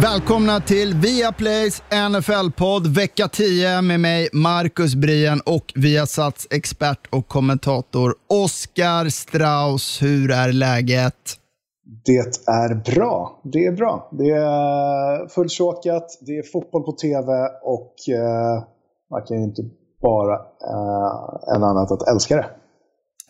Välkomna till Viaplays NFL-podd vecka 10 med mig Marcus Brien och Viasats expert och kommentator Oskar Strauss. Hur är läget? Det är bra. Det är bra. Det är fulltråkat, det är fotboll på tv och eh, man kan ju inte bara eh, en annat att älska det.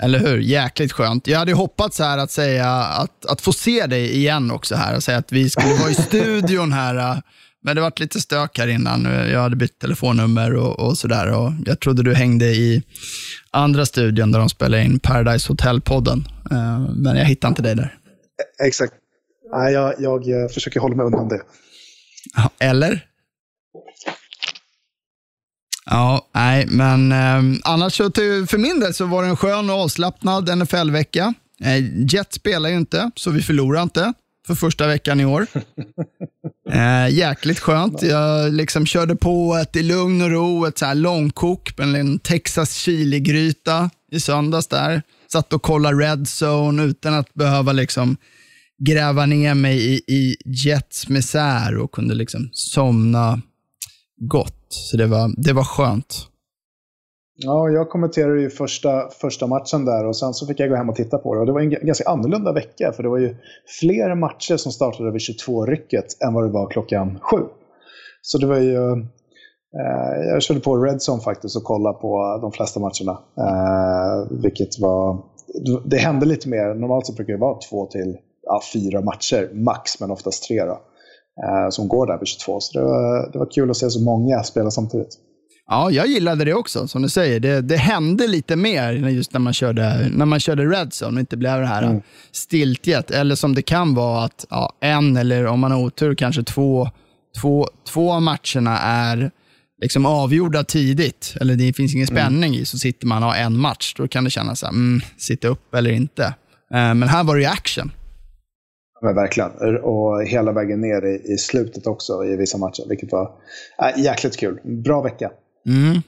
Eller hur? Jäkligt skönt. Jag hade hoppats här att säga att, att få se dig igen också här och säga att vi skulle vara i studion här. Men det varit lite stök här innan. Jag hade bytt telefonnummer och, och sådär. Och jag trodde du hängde i andra studion där de spelade in Paradise Hotel-podden. Eh, Men jag hittade inte dig där. Exakt. Nej, jag, jag eh, försöker hålla mig undan det. Eller? Ja, nej, men eh, annars så till, för min del så var det en skön och avslappnad NFL-vecka. Eh, Jet spelar ju inte, så vi förlorar inte för första veckan i år. Eh, jäkligt skönt. Jag liksom körde på ett i lugn och ro, ett så här långkok med en Texas chili-gryta i söndags där. Satt och kollade Red Zone utan att behöva liksom gräva ner mig i, i Jets misär och kunde liksom somna gott. Så det var, det var skönt. Ja, jag kommenterade ju första, första matchen där och sen så fick jag gå hem och titta på det. Och det var en ganska annorlunda vecka för det var ju fler matcher som startade vid 22-rycket än vad det var klockan sju. Så det var ju... Eh, jag körde på Redzone faktiskt och kollade på de flesta matcherna. Eh, vilket var... Det hände lite mer. Normalt så brukar det vara två till ja, fyra matcher max, men oftast tre då. Eh, som går där vid 22. Så det var, det var kul att se så många spela samtidigt. Ja, jag gillade det också, som du säger. Det, det hände lite mer just när man körde, när man körde Red Zone och inte blev det här Mm. stiltjet. Eller som det kan vara att ja, en eller om man har otur kanske två, två, två av matcherna är liksom avgjorda tidigt. Eller det finns ingen spänning i, så sitter man och har en match. Då kan det kännas så här, mm, sitta upp eller inte. Eh, Men här var det ju action. Men verkligen. Och hela vägen ner i, i slutet också i vissa matcher. Vilket var äh, jäkligt kul. Bra vecka. Mm.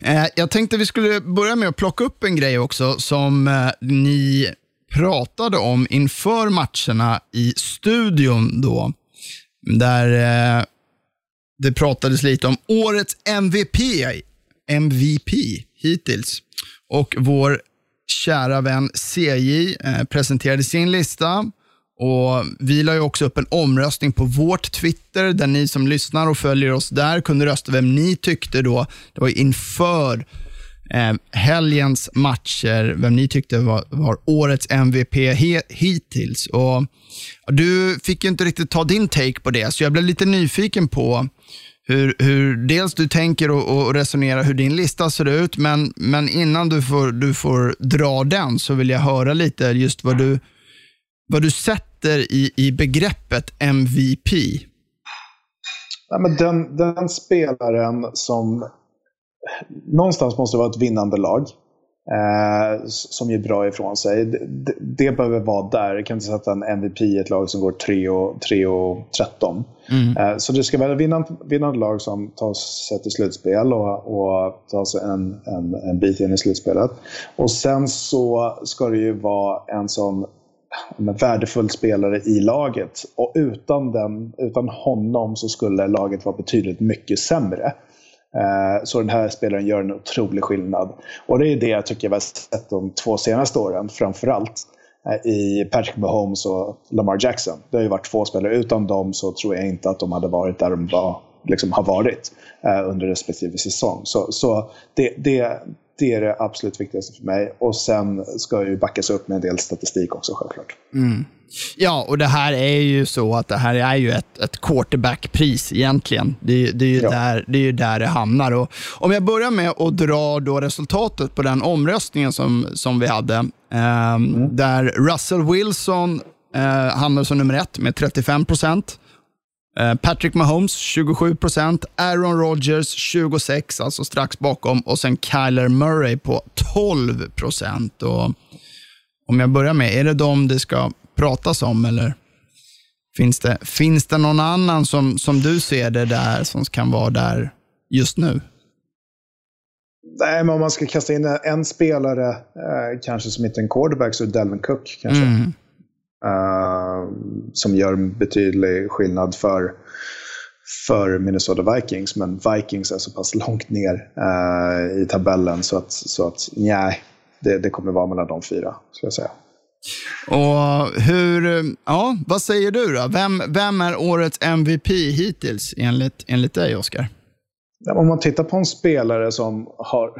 Eh, jag tänkte vi skulle börja med att plocka upp en grej också som eh, ni pratade om inför matcherna i studion då. Där eh, det pratades lite om årets MVP, MVP hittills. Och vår kära vän CJ eh, presenterade sin lista. Och Vi la ju också upp en omröstning på vårt Twitter, där ni som lyssnar och följer oss där kunde rösta vem ni tyckte då, det var inför eh, helgens matcher, vem ni tyckte var, var årets MVP he, hittills. Och du fick ju inte riktigt ta din take på det, så jag blev lite nyfiken på hur, hur dels du tänker och, och resonerar hur din lista ser ut, men, men innan du får, du får dra den så vill jag höra lite just vad du, vad du sätter i, i begreppet MVP. Ja, men den, den spelaren som någonstans måste vara ett vinnande lag. Eh, som gör bra ifrån sig. Det, det, det behöver vara där. Du kan inte sätta en MVP i ett lag som går 3 och, 3 och 13. Eh, så det ska vara ett vinnande, vinnande lag som tar sig till slutspel och, och tar sig en, en, en bit in i slutspelet. Och sen så ska det ju vara en sån en värdefull spelare i laget. Och utan, den, utan honom så skulle laget vara betydligt mycket sämre. Eh, så den här spelaren gör en otrolig skillnad. Och det är det jag tycker vi har sett de två senaste åren, framförallt eh, i Patrick Mahomes och Lamar Jackson. Det har ju varit två spelare. Utan dem så tror jag inte att de hade varit där de var, liksom har varit eh, under respektive säsong. Så, så det, det, det är det absolut viktigaste för mig. Och sen ska ju backas upp med en del statistik också självklart. Ja, och det här är ju så att det här är ju ett, ett quarterback-pris egentligen. Det, det, är ju Ja. där, det är ju där det hamnar. Och om jag börjar med att dra då resultatet på den omröstningen som, som vi hade, ehm, där Russell Wilson eh, hamnar som nummer ett med 35 procent. Eh, Patrick Mahomes 27 procent, Aaron Rodgers 26, alltså strax bakom, och sen Kyler Murray på 12 procent. Om jag börjar med, är det de det ska pratas om eller finns det, finns det någon annan som, som du ser det där som kan vara där just nu? Nej, men om man ska kasta in en spelare, eh, kanske som inte en quarterback, så är det Delvin Cook. Kanske. Mm. Uh, som gör en betydlig skillnad för, för Minnesota Vikings. Men Vikings är så pass långt ner uh, i tabellen så att, så att nej, det, det kommer vara mellan de fyra, skulle jag säga. Och hur, ja, vad säger du då? Vem, vem är årets MVP hittills enligt, enligt dig, Oskar? Om man tittar på en spelare som har,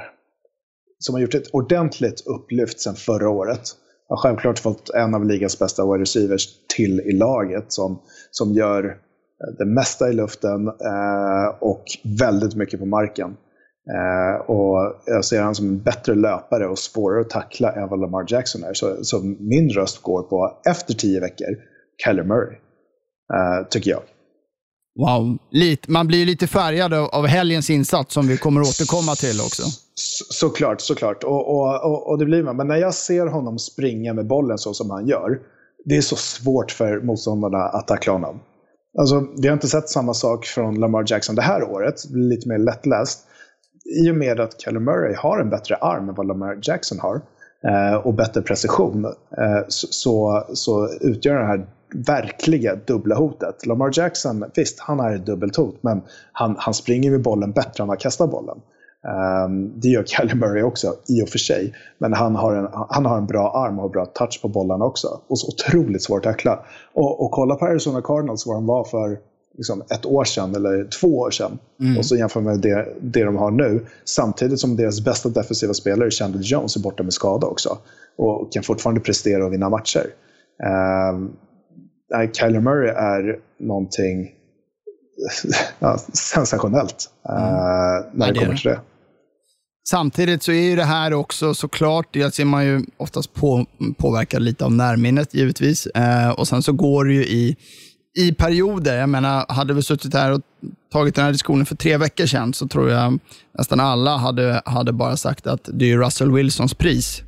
som har gjort ett ordentligt upplyft sedan förra året. Har självklart fått en av ligans bästa wide receivers till i laget som, som gör eh, det mesta i luften eh, och väldigt mycket på marken. Eh, och jag ser honom som en bättre löpare och svårare att tackla än vad Lamar Jackson är. Så, så min röst går på, efter tio veckor, Kyler Murray. Eh, tycker jag. Wow, lite, man blir lite färgad av, helgens insats som vi kommer återkomma till också. Så, såklart, såklart. Och, och, och, och, det blir man. Men när jag ser honom springa med bollen så som han gör, det är så svårt för motståndarna att tackla honom. Alltså, vi har inte sett samma sak från Lamar Jackson det här året, lite mer lättläst i och med att Kyler Murray har en bättre arm än vad Lamar Jackson har eh, och bättre precision eh, så, så utgör den här verkliga dubbla hotet. Lamar Jackson, visst, han är ett dubbelt hot, men han, han springer med bollen bättre än han kastar bollen. Um, det gör Kyler Murray också, i och för sig. Men han har en, han har en bra arm och bra touch på bollarna också. Och så otroligt svårt att tackla. Och, och kolla på Arizona Cardinals, vad de var för liksom ett år sedan eller två år sedan. Mm. Och så jämför med det, det de har nu. Samtidigt som deras bästa defensiva spelare, Chandler Jones, är borta med skada också. Och kan fortfarande prestera och vinna matcher. Uh, Kyler Murray är någonting ja, sensationellt uh, när ja, det kommer till det. Samtidigt så är ju det här också såklart, dels är man ju oftast på, påverkad lite av närminnet givetvis. Eh, och sen så går det ju i i perioder. Jag menar, hade vi suttit här och tagit den här diskussionen för tre veckor sedan så tror jag nästan alla hade, hade bara sagt att det är Russell Wilsons pris.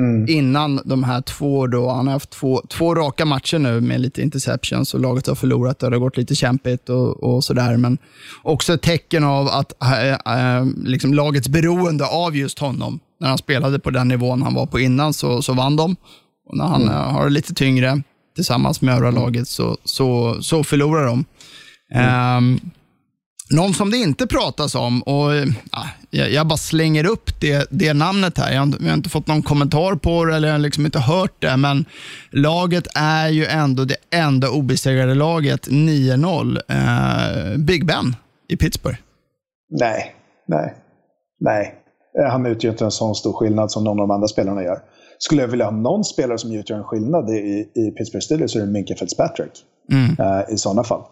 Mm. Innan de här två, då, han har haft två, två raka matcher nu med lite interceptions och laget har förlorat och det har gått lite kämpigt och, och sådär. Men också ett tecken av att äh, liksom lagets beroende av just honom. När han spelade på den nivån han var på innan så, så vann de. Och när han mm. har det lite tyngre tillsammans med övriga laget så, så, så förlorar de. Mm. Um, någon som det inte pratas om, och ja, jag, bara slänger upp det, det namnet här. Jag har, jag har, inte fått någon kommentar på det eller jag har liksom inte hört det, men laget är ju ändå det enda obesegrade laget, 9-0. Uh, Big Ben i Pittsburgh. Nej, nej, nej. Han utgör inte en sån stor skillnad som någon av de andra spelarna gör skulle jag vilja ha någon spelare som utgör en skillnad i, i Pittsburgh Steelers så är det Minka Fitzpatrick. Mm. Uh, I sådana fall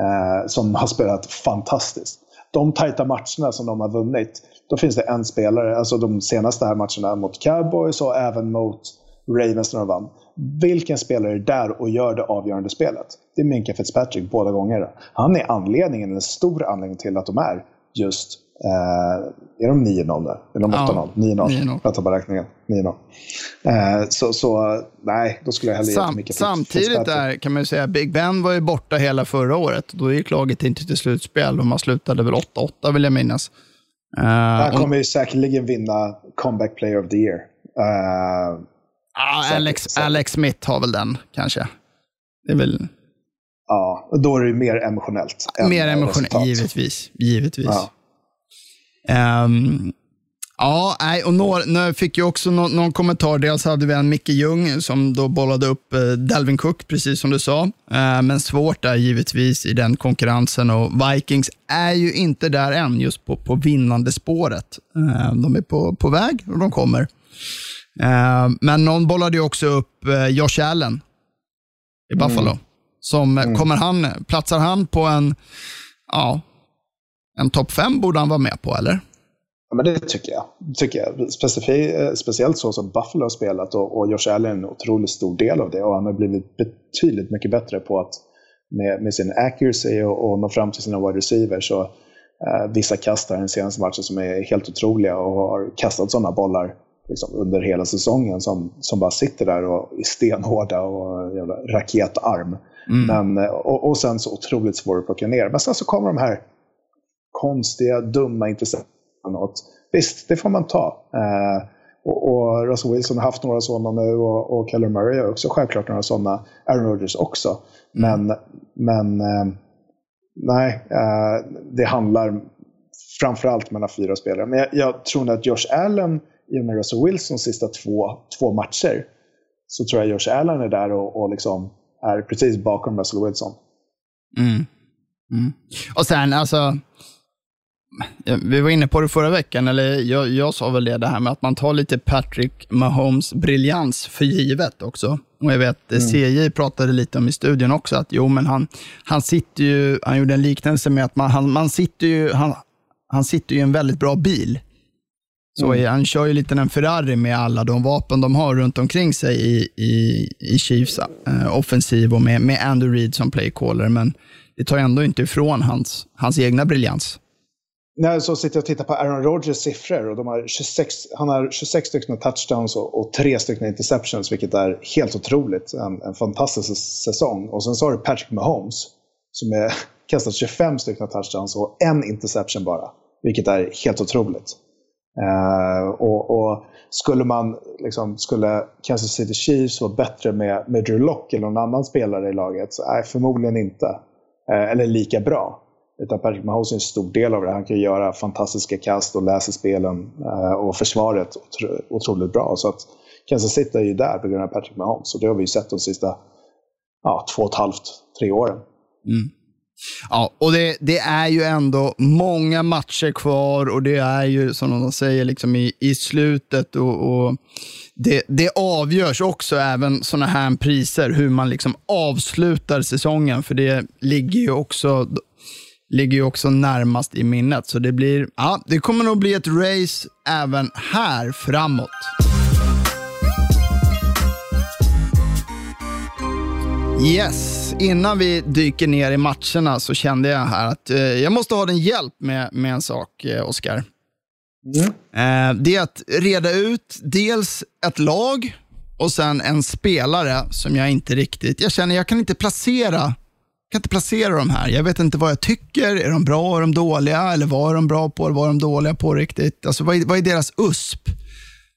eh, som har spelat fantastiskt. De tajta matcherna som de har vunnit, då finns det en spelare, alltså de senaste här matcherna mot Cowboys och även mot Ravens när de vann. Vilken spelare är där och gör det avgörande spelet? Det är Minka Fitzpatrick båda gångerna. Han är anledningen, en stor anledning till att de är just Eh, är de 9-0 där? Är de 8-0? Ja, 9-0. Jag tar bara räkningen. 9-0. Eh, så, så nej, då skulle jag hellre Sam, mycket Samtidigt där kan man ju säga, Big Ben var ju borta hela förra året. Då gick laget inte till slutspel och man slutade väl 8-8 vill jag minnas. Uh, Han kommer ju säkerligen vinna Comeback Player of the Year. Uh, ah, Alex, säkert. Alex Smith har väl den, kanske. Det är väl... Ja, då är det ju mer emotionellt. Mer emotionellt, givetvis. givetvis. Ja. Um, ja, nej, och några, fick ju också någon, någon, kommentar. Dels hade vi en Micke Ljung som då bollade upp eh, Delvin Cook, precis som du sa. Uh, men svårt där givetvis i den konkurrensen och Vikings är ju inte där än, just på, på vinnande spåret. Uh, de är på, på väg och de kommer. Uh, men någon bollade ju också upp uh, Josh Allen i Buffalo. Mm. Som, mm. Kommer han, platsar han på en, ja, en topp fem borde han vara med på, eller? Ja, men det tycker jag. tycker jag. Specific, eh, speciellt så som Buffalo har spelat och, och Josh Allen är en otroligt stor del av det. Och han har blivit betydligt mycket bättre på att med, med sin accuracy och, och nå fram till sina wide receivers. Och, eh, vissa kast här den senaste matchen som är helt otroliga och har kastat sådana bollar liksom, under hela säsongen som, som bara sitter där och är stenhårda och jävla raketarm. Mm. Men, eh, och, och, sen så otroligt svår att plocka ner. Men sen så kommer de här konstiga, dumma interceptionerna. Visst, det får man ta. Eh, och, och Russell Wilson har haft några sådana nu och, och Keller Murray har också självklart några sådana. Aaron Rodgers också. Mm. Men, men eh, nej, eh, det handlar framförallt mellan fyra spelare. Men jag, jag tror nog att Josh Allen, i och med Russell Wilsons sista två, två matcher, så tror jag Josh Allen är där och, och liksom är precis bakom Russell Wilson. Mm. Mm. Och sen alltså, vi var inne på det förra veckan, eller jag, jag sa väl det, det här med att man tar lite Patrick Mahomes briljans för givet också. Och jag vet, mm. CJ pratade lite om i studion också, att jo, men han, han sitter ju, han gjorde en liknelse med att man, han, man sitter ju, han, han sitter ju i en väldigt bra bil. Så mm. han kör ju lite en Ferrari med alla de vapen de har runt omkring sig i, i, i Chiefs eh, offensiv och med, med Andy Reid som playcaller, men det tar ändå inte ifrån hans, hans egna briljans. När så sitter jag och tittar på Aaron Rodgers siffror och de har 26, han har 26 stycken touchdowns och, och 3 stycken interceptions, vilket är helt otroligt. En, en fantastisk säsong. Och sen så har du Patrick Mahomes som är kastat 25 stycken touchdowns och en interception bara, vilket är helt otroligt. Uh, och, och, skulle man liksom, skulle Kansas City Chiefs vara bättre med, med Drew Lock eller någon annan spelare i laget? Så, nej, förmodligen inte. Uh, eller lika bra. Utan Patrick Mahomes är en stor del av det. Han kan göra fantastiska kast och läser spelen eh, och försvaret otroligt bra. Så att Kansas City är ju där på grund av Patrick Mahomes. Och det har vi ju sett de sista ja, två och ett halvt, tre åren. Mm. Ja, och det, det, är ju ändå många matcher kvar och det är ju som de säger liksom i, i slutet och, och det, det, avgörs också även sådana här priser, hur man liksom avslutar säsongen, för det ligger ju också ligger ju också närmast i minnet. Så det blir, ja, det kommer nog bli ett race även här framåt. Yes, innan vi dyker ner i matcherna så kände jag här att eh, jag måste ha din hjälp med, med en sak, eh, Oskar. Mm. Eh, det är att reda ut dels ett lag och sen en spelare som jag inte riktigt, jag känner jag kan inte placera kan inte placera de här. Jag vet inte vad jag tycker. Är de bra? Är de dåliga? Eller vad är de bra på? Vad är de dåliga på riktigt? Alltså, vad, är, vad är deras USP?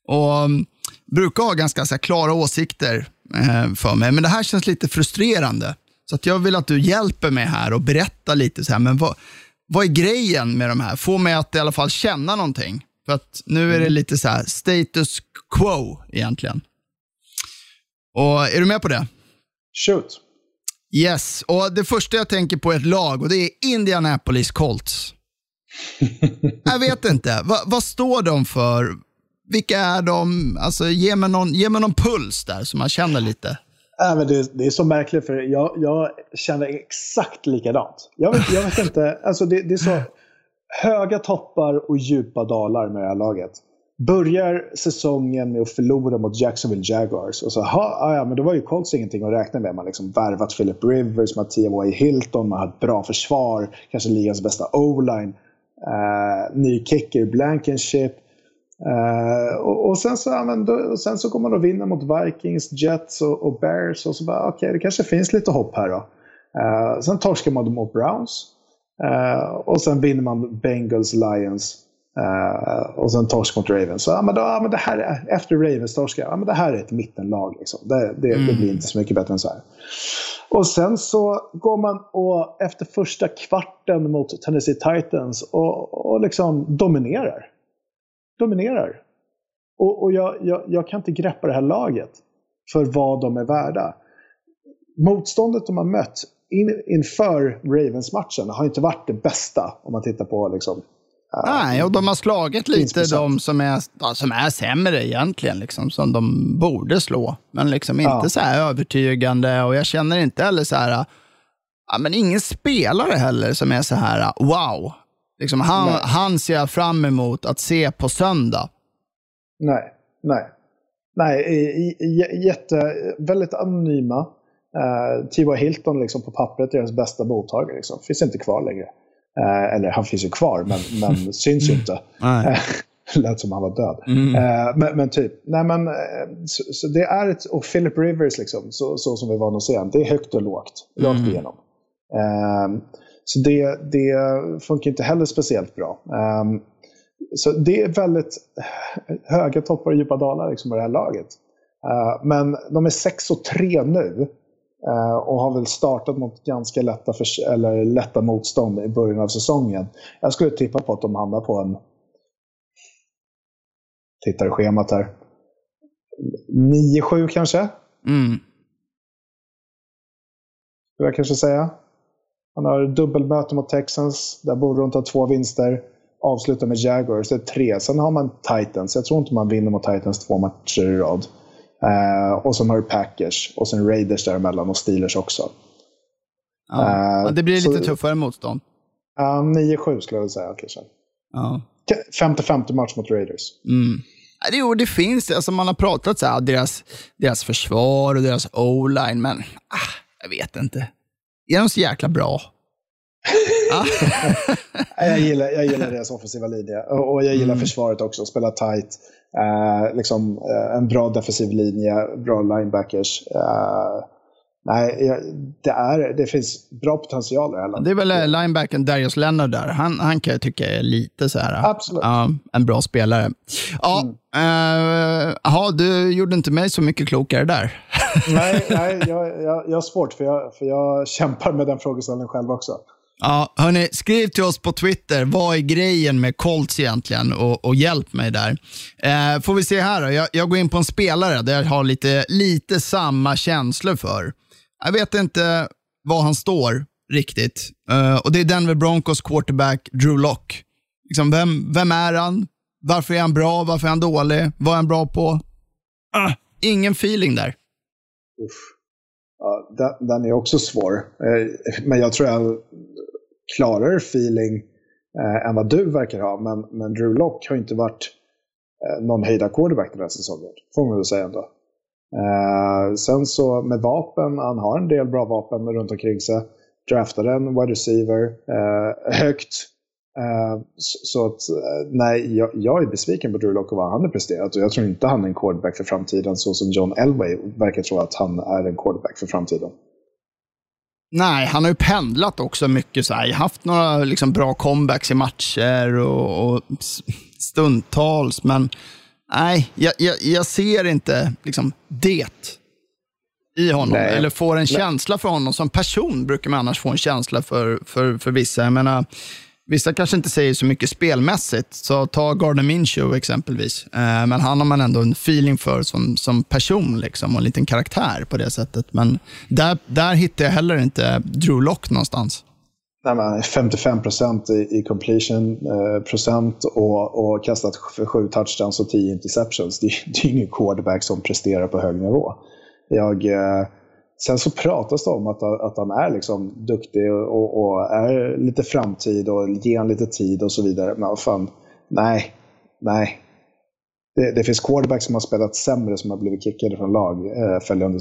Och um, brukar ha ganska så här, klara åsikter eh, för mig, men det här känns lite frustrerande. Så att jag vill att du hjälper mig här och berättar lite, så här, men vad, vad är grejen med de här? Få mig att i alla fall känna någonting. För att nu är det lite så här status quo egentligen. Och Är du med på det? Shoot. Yes, och det första jag tänker på är ett lag och det är Indianapolis Colts. jag vet inte, Va, vad står de för? Vilka är de? Alltså, ge, mig någon, ge mig någon puls där så man känner lite. Äh, men det, det är så märkligt för jag, jag känner exakt likadant. Jag vet, jag vet inte, alltså det, det är så höga toppar och djupa dalar med det här laget börjar säsongen med att förlora mot Jacksonville Jaguars. Och så, ha, ah, ja, men då var ju Colts ingenting att räkna med. Man har liksom värvat Philip Rivers, man har T.Y. Hilton, man har ett bra försvar, kanske ligans bästa o-line. Uh, ny kicker, Blankenship. Uh, och, och, sen, så, ja, men då, sen så går man och vinner mot Vikings, Jets och, och Bears. Och så bara, okej, okay, det kanske finns lite hopp här då. Uh, sen torskar man mot Browns. och sen vinner man Bengals, Lions. Uh, och sen torsk mot Ravens. Så ja, men då, ja, men det här är, efter Ravens torska, ja, men det här är ett mittenlag. Liksom. Det, det, mm. det, blir inte så mycket bättre än så här. Och sen så går man och efter första kvarten mot Tennessee Titans och, och liksom dominerar. Dominerar. Och, och jag, jag, jag, kan inte greppa det här laget för vad de är värda. Motståndet de har mött in, inför Ravens-matchen har inte varit det bästa om man tittar på liksom, Nej, och de har slagit lite de som är, som är sämre egentligen, liksom, som de borde slå. Men liksom inte ja. så här övertygande och jag känner inte heller så här, ja, men ingen spelare heller som är så här, wow. Liksom, han, han ser jag fram emot att se på söndag. Nej, nej. Nej, jätte, väldigt anonyma. Uh, T.Y. Hilton liksom på pappret deras bästa mottagare. Liksom. Finns inte kvar längre. Eh, eller han finns ju kvar, men, men syns ju inte. Lät som han var död. Eh, men, men, typ, nej men, eh, så, så, det är ett, och Philip Rivers liksom, så, så som vi var att se det är högt och lågt, rakt igenom. Eh, så det, det funkar inte heller speciellt bra. Um, så det är väldigt höga toppar och djupa dalar liksom, i det här laget. Men de är 6 och 3 nu. Uh, och har väl startat mot ganska lätta, eller lätta motstånd i början av säsongen. Jag skulle tippa på att de hamnar på en... Tittar i schemat här. 9-7 kanske? Mm. Skulle jag kanske säga. Han har dubbelmöte mot Texans. Där borde de ta två vinster. Avsluta med Jaguars. Det är tre. Sen har man Titans. Jag tror inte man vinner mot Titans två matcher i rad. Uh, och sen har du Packers. Och sen Raiders däremellan och Steelers också. Ja. Uh, det blir lite så, tuffare motstånd. Uh, 9-7 skulle jag vilja säga kanske. Ja. 50-50 match mot Raiders. Mm. Jo, det finns. Alltså man har pratat så här, deras, deras försvar och deras o-line, men ah, jag vet inte. Är de så jäkla bra? jag, gillar, jag gillar deras offensiva linje och jag gillar mm. försvaret också. Spela tight. Uh, liksom, uh, en bra defensiv linje, bra linebackers. Uh, nej, det, är, det finns bra potential i det här Det är väl linebacken Darius Leonard där. Han, han kan jag tycka är lite så här. Absolut. en bra spelare. Ja, mm. du gjorde inte mig så mycket klokare där. nej, nej jag, jag, jag har svårt för jag, för jag kämpar med den frågeställningen själv också. Ja, hörni, skriv till oss på Twitter. Vad är grejen med Colts egentligen? Och, och hjälp mig där. Eh, får vi se här då. Jag, jag, går in på en spelare där jag har lite, lite samma känslor för. Jag vet inte var han står riktigt. Eh, och Det är Denver Broncos quarterback Drew Lock. Liksom, vem, vem är han? Varför är han bra? Varför är han dålig? Vad är han bra på? Ah, ingen feeling där. Uff. Ja, den, den, är också svår. Eh, men jag tror jag klarare feeling eh, än vad du verkar ha. Men, men Drew Lock har inte varit eh, någon höjda quarterback den här säsongen. Får man väl säga ändå. Eh, sen så med vapen, han har en del bra vapen runt omkring sig. Draftade en wide receiver eh, högt. Eh, så, att, eh, nej, jag, jag, är besviken på Drew Lock och vad han har presterat. Och jag tror inte han är en quarterback för framtiden så som John Elway verkar tro att han är en quarterback för framtiden. Nej, han har ju pendlat också mycket. Så här. Haft några liksom, bra comebacks i matcher och, och stundtals, men nej, jag, jag, jag ser inte liksom, det i honom. Nej. Eller får en känsla för honom. Som person brukar man annars få en känsla för, för, för vissa. Jag menar, Vissa kanske inte säger så mycket spelmässigt, så ta Gardner Minshew exempelvis. Eh, men han har man ändå en feeling för som, som person liksom, och en liten karaktär på det sättet. Men där, där hittar jag heller inte Drew Lock någonstans. Nej, men 55 procent i, i completion eh, procent och, och kastat för sju touchdowns och tio interceptions. Det, det är ingen quarterback som presterar på hög nivå. Jag... Eh, Sen så pratas det om att, att han är liksom duktig och, och är lite framtid och ger han lite tid och så vidare. Men fan, nej, nej. Det, det, finns quarterbacks som har spelat sämre som har blivit kickade från lag eh, följande,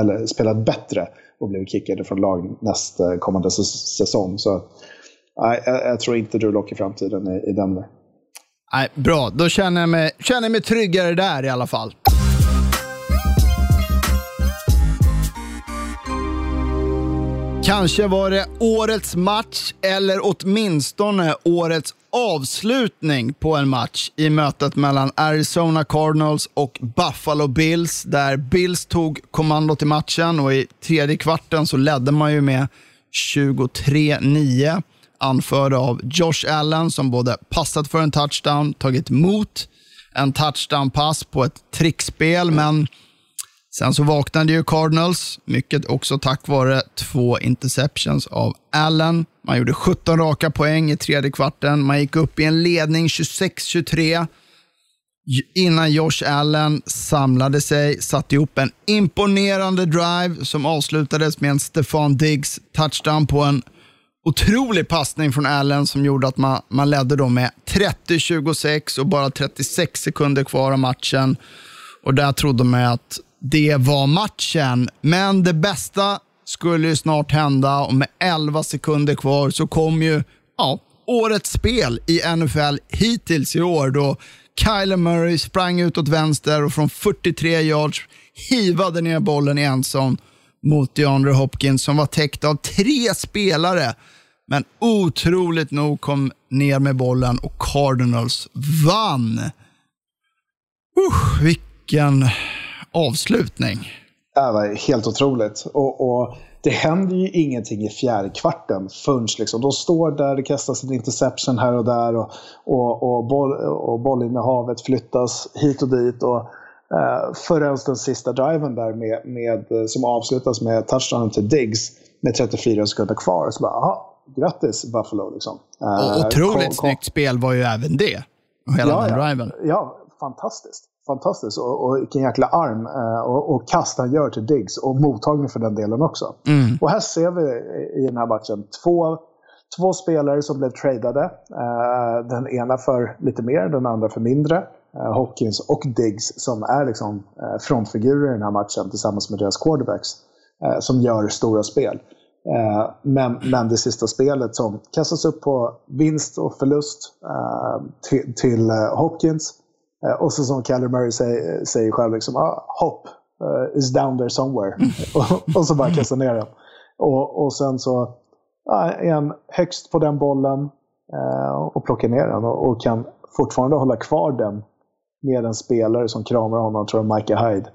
eller spelat bättre och blivit kickade från lag nästa kommande säsong. Så nej, jag, jag tror inte du lockar i framtiden i, i Denver. Nej, bra, då känner jag, mig, känner jag mig tryggare där i alla fall. Kanske var det årets match eller åtminstone årets avslutning på en match i mötet mellan Arizona Cardinals och Buffalo Bills, där Bills tog kommandot i matchen och i tredje kvarten så ledde man ju med 23-9, anförd av Josh Allen som både passat för en touchdown, tagit emot en touchdown-pass på ett trickspel, men Sen så vaknade ju Cardinals, mycket också tack vare två interceptions av Allen. Man gjorde 17 raka poäng i tredje kvarten. Man gick upp i en ledning 26-23 innan Josh Allen samlade sig, satte ihop en imponerande drive som avslutades med en Stefan Diggs touchdown på en otrolig passning från Allen som gjorde att man, man ledde då med 30-26 och bara 36 sekunder kvar av matchen. Och där trodde man att det var matchen. Men det bästa skulle ju snart hända och med 11 sekunder kvar så kom ju ja, årets spel i NFL hittills i år då Kyler Murray sprang ut åt vänster och från 43 yards hivade ner bollen i ensam mot DeAndre Hopkins som var täckt av tre spelare. Men otroligt nog kom ner med bollen och Cardinals vann. Uh, vilken avslutning. Det var helt otroligt. Och, och, det händer ju ingenting i fjärde kvarten förrän liksom, de står där, det kastas en interception här och där och, och, och, boll, och bollinnehavet flyttas hit och dit. Och, eh, förrän den sista driven där med, med, som avslutas med touchdown till Diggs med 34 sekunder kvar. Så bara, aha, grattis Buffalo. Liksom. Eh, otroligt kom, kom. snyggt spel var ju även det. Och hela ja, den driven. Ja, ja fantastiskt fantastiskt. Och, och vilken jäkla arm eh, och, och kast han gör till Diggs. Och mottagning för den delen också. Mm. Och här ser vi i den här matchen två, två spelare som blev tradade. Eh, den ena för lite mer, den andra för mindre. Eh, Hopkins och Diggs som är liksom frontfigurer i den här matchen tillsammans med deras quarterbacks. Som gör stora spel. Men, men det sista spelet som kastas upp på vinst och förlust till, till Hopkins och så som Kyler Murray säger, säger själv, liksom, ah, hopp uh, is down there somewhere. och, och, så bara kasta ner den. Och, och sen så ah, är han högst på den bollen uh, och plockar ner den och, och, kan fortfarande hålla kvar den med en spelare som kramar honom, tror jag Micah Hyde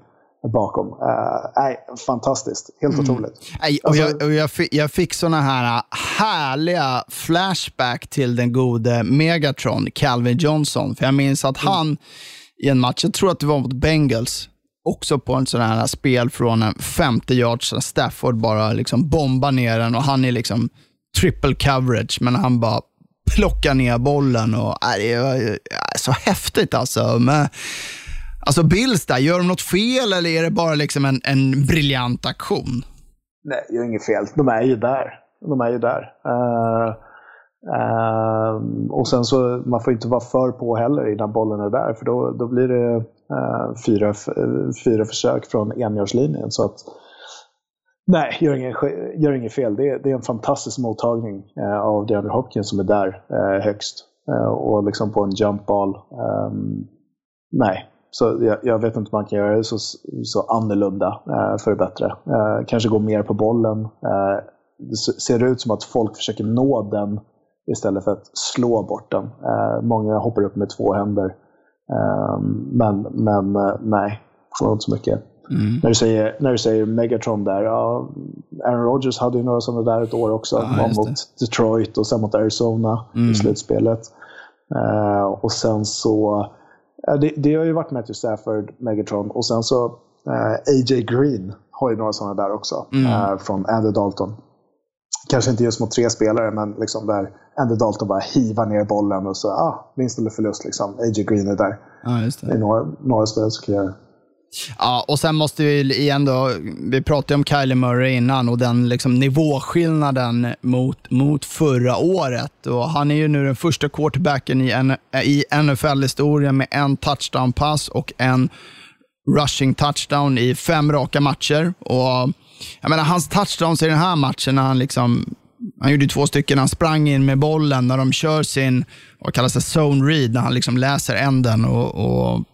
bakom. Uh, nej, fantastiskt. Helt mm. otroligt. Nej, och alltså, jag, och jag, fick, jag fick såna här härliga flashback till den gode Megatron, Calvin Johnson. För jag minns att mm. han i en match, jag tror att det var mot Bengals, också på en sån här spel från en 50 yards, Stafford bara liksom bombar ner den och han är liksom triple coverage, men han bara plockar ner bollen. och äh, Det är så häftigt alltså. Men, Alltså Bills där, gör de något fel eller är det bara liksom en, en briljant aktion? Nej, gör inget fel. De är ju där. De är ju där. Uh, uh, och sen så, man får inte vara för på heller innan bollen är där, för då, då blir det uh, fyra, fyra försök från enjordslinjen. Så att, nej, gör inget, gör inget fel. Det är, det är en fantastisk mottagning av DeAndre Hopkins som är där högst. och liksom på en jump ball. Um, ehm, nej, så jag, jag, vet inte om man kan göra det så, så annorlunda eh, för det bättre. Eh, kanske gå mer på bollen. Eh, det ser ut som att folk försöker nå den istället för att slå bort den. Eh, många hoppar upp med två händer. Eh, men men eh, nej, får inte så mycket. Mm. När, du säger, när du säger Megatron där, ja, Aaron Rodgers hade ju några sådana där ett år också. Ja, mot Detroit och sen mot Arizona mm. i slutspelet. och sen så det, det har ju varit Matthew Stafford, Megatron och sen så eh, AJ Green har ju några sådana där också. Mm. Uh, från Andy Dalton. Kanske inte just mot tre spelare, men liksom där Andy Dalton bara hivar ner bollen och så, ah, vinst eller förlust. Liksom. AJ Green är där. Ja, det. det är några, några spelare som kan göra. Ja, och sen måste vi igen då, vi pratade om Kylie Murray innan och den liksom nivåskillnaden mot, mot förra året. Och han är ju nu den första quarterbacken i, i NFL-historien med en touchdown-pass och en rushing touchdown i fem raka matcher. Och jag menar, hans touchdowns i den här matchen, när han liksom han gjorde två stycken. Han sprang in med bollen när de kör sin, vad kallas det, zone read, när han liksom läser änden och, och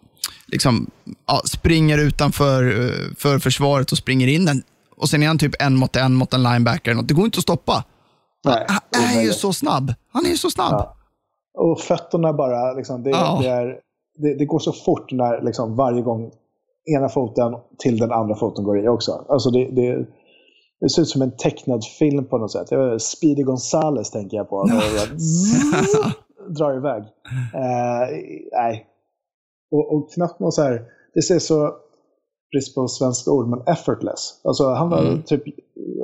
liksom, ja, springer utanför eh, för försvaret och springer in den. Och sen är han typ en mot en mot en linebacker. Det går inte att stoppa. Nej, han är ju så snabb. Han är ju så snabb. Ja. Och fötterna bara, liksom, det, ja. det, är, det, det, går så fort när liksom, varje gång ena foten till den andra foten går i också. Alltså det, det, det ser ut som en tecknad film på något sätt. Speedy Gonzales tänker jag på. Drar iväg. Uh, nej, och, och knappt någon så här, det ser så, brist på svenska ord, men effortless. Alltså han var mm. typ,